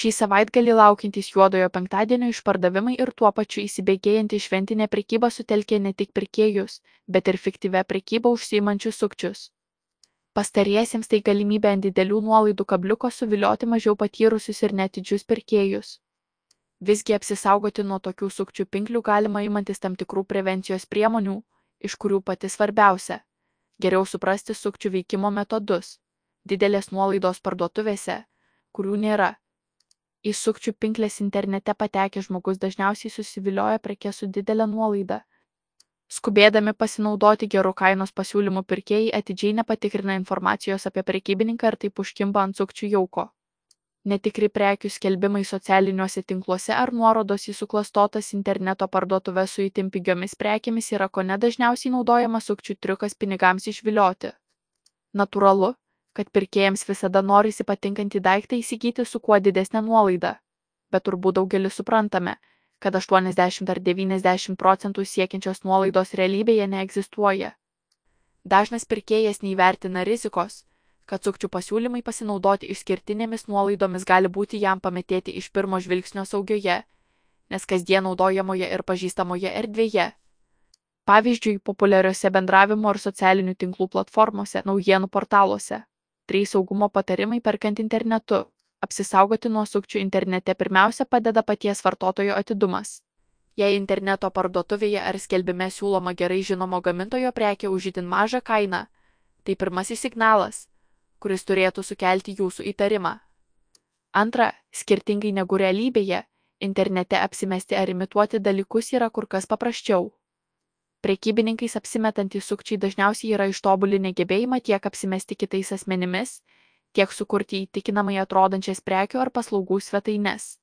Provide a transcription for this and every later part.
Šį savaitgalį laukiantys juodojo penktadienio išpardavimai ir tuo pačiu įsibėgėjanti šventinė prekyba sutelkė ne tik pirkėjus, bet ir fiktyvę prekybą užsiimančius sukčius. Pastariesiems tai galimybė ant didelių nuolaidų kabliuko suvilioti mažiau patyrusius ir netidžius pirkėjus. Visgi apsisaugoti nuo tokių sukčių pinklių galima imantis tam tikrų prevencijos priemonių, iš kurių pati svarbiausia - geriau suprasti sukčių veikimo metodus. Didelės nuolaidos parduotuvėse, kurių nėra, į sukčių pinkles internete patekęs žmogus dažniausiai susivilioja prekes su didele nuolaida. Skubėdami pasinaudoti geru kainos pasiūlymu pirkėjai atidžiai nepatikrina informacijos apie prekybininką ir taip užkimba ant sukčių jauko. Netikri prekių skelbimai socialiniuose tinkluose ar nuorodos į suklastotas interneto parduotuves su itin pigiomis prekėmis yra kone dažniausiai naudojamas sukčių triukas pinigams išvilioti. Natūralu kad pirkėjams visada norisi patinkantį daiktą įsigyti su kuo didesnė nuolaida. Bet turbūt daugelis suprantame, kad 80 ar 90 procentų siekiančios nuolaidos realybėje neegzistuoja. Dažnas pirkėjas neįvertina rizikos, kad sukčių pasiūlymai pasinaudoti išskirtinėmis nuolaidomis gali būti jam pametėti iš pirmo žvilgsnio saugioje, nes kasdien naudojamoje ir pažįstamoje erdvėje. Pavyzdžiui, populiariuose bendravimo ir socialinių tinklų platformose, naujienų portaluose trys saugumo patarimai perkant internetu. Apsisaugoti nuo sukčių internete pirmiausia padeda paties vartotojo atidumas. Jei interneto parduotuvėje ar skelbime siūloma gerai žinomo gamintojo prekė už itin mažą kainą tai pirmasis signalas kuris turėtų sukelti jūsų įtarimą. Antra skirtingai negu realybėje internete apsimesti ar imituoti dalykus yra kur kas paprasčiau prekybininkais apsimetantys sukčiai dažniausiai yra ištobulinę gebėjimą tiek apsimesti kitais asmenimis tiek sukurti įtikinamai atrodančias prekių ar paslaugų svetaines.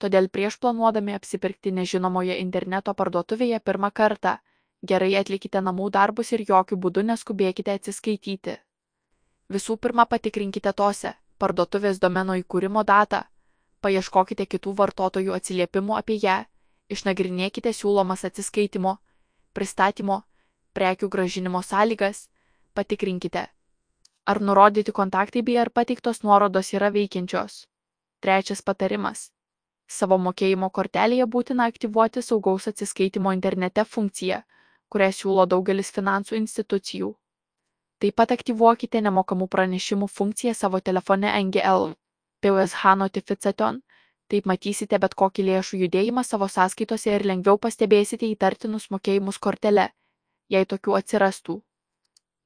Todėl prieš planuodami apsipirkti nežinomoje interneto parduotuvėje pirmą kartą gerai atlikite namų darbus ir jokių būdų neskubėkite atsiskaityti. Visų pirma patikrinkite tose parduotuvės domeno įkūrimo datą paieškokite kitų vartotojų atsiliepimų apie ją išnagrinėkite siūlomas atsiskaitimo pristatymo, prekių gražinimo sąlygas, patikrinkite, ar nurodyti kontaktai bei ar pateiktos nuorodos yra veikiančios. Trečias patarimas. Savo mokėjimo kortelėje būtina aktyvuoti saugaus atsiskaitimo internete funkciją, kurią siūlo daugelis finansų institucijų. Taip pat aktyvuokite nemokamų pranešimų funkciją savo telefone NGL. PUSH Notification taip matysite bet kokį lėšų judėjimą savo sąskaitose ir lengviau pastebėsite įtartinus mokėjimus kortele jei tokių atsirastų.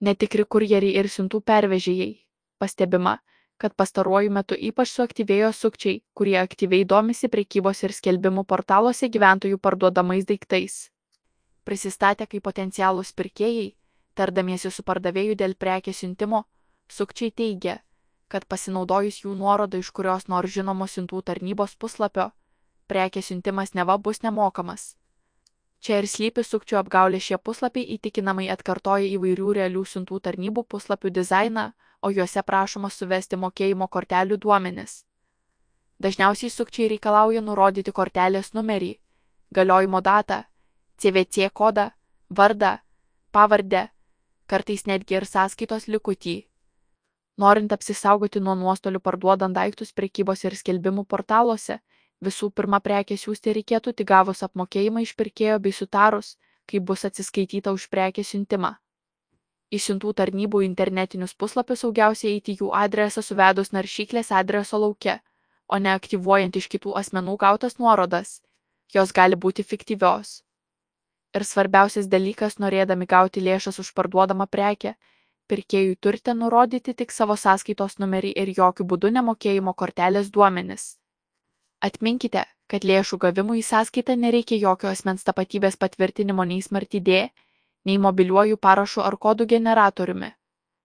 Netikri kurjeriai ir siuntų pervežėjai. Pastebima kad pastaruoju metu ypač suaktyvėjo sukčiai kurie aktyviai domisi prekybos ir skelbimų portaluose gyventojų parduodamais daiktais. Prisistatę kaip potencialūs pirkėjai tardamiesi su pardavėju dėl prekės siuntimo sukčiai teigia kad pasinaudojus jų nuorodą iš kurios nors žinomos siuntų tarnybos puslapio, prekės siuntimas neva bus nemokamas. Čia ir slypi sukčių apgaulė šie puslapiai įtikinamai atkartoja įvairių realių siuntų tarnybų puslapių dizainą, o juose prašoma suvesti mokėjimo kortelių duomenis. Dažniausiai sukčiai reikalauja nurodyti kortelės numerį, galiojimo datą, CVC kodą, vardą, pavardę, kartais netgi ir sąskaitos likutį norint apsisaugoti nuo nuostolių parduodant daiktus prekybos ir skelbimų portaluose. Visų pirma prekę siųsti reikėtų tik gavus apmokėjimą iš pirkėjo bei sutarus kaip bus atsiskaityta už prekės siuntimą. Į siuntų tarnybų internetinius puslapius saugiausia eiti jų adresą suvedus naršyklės adreso lauke o ne aktyvuojant iš kitų asmenų gautas nuorodas. Jos gali būti fiktyvios. Ir svarbiausias dalykas norėdami gauti lėšas už parduodamą prekę pirkėjui turite nurodyti tik savo sąskaitos numerį ir jokiu būdu ne mokėjimo kortelės duomenis. Atminkite kad lėšų gavimui į sąskaitą nereikia jokio asmens tapatybės patvirtinimo nei smartidė nei mobiliuoju parašu ar kodų generatoriumi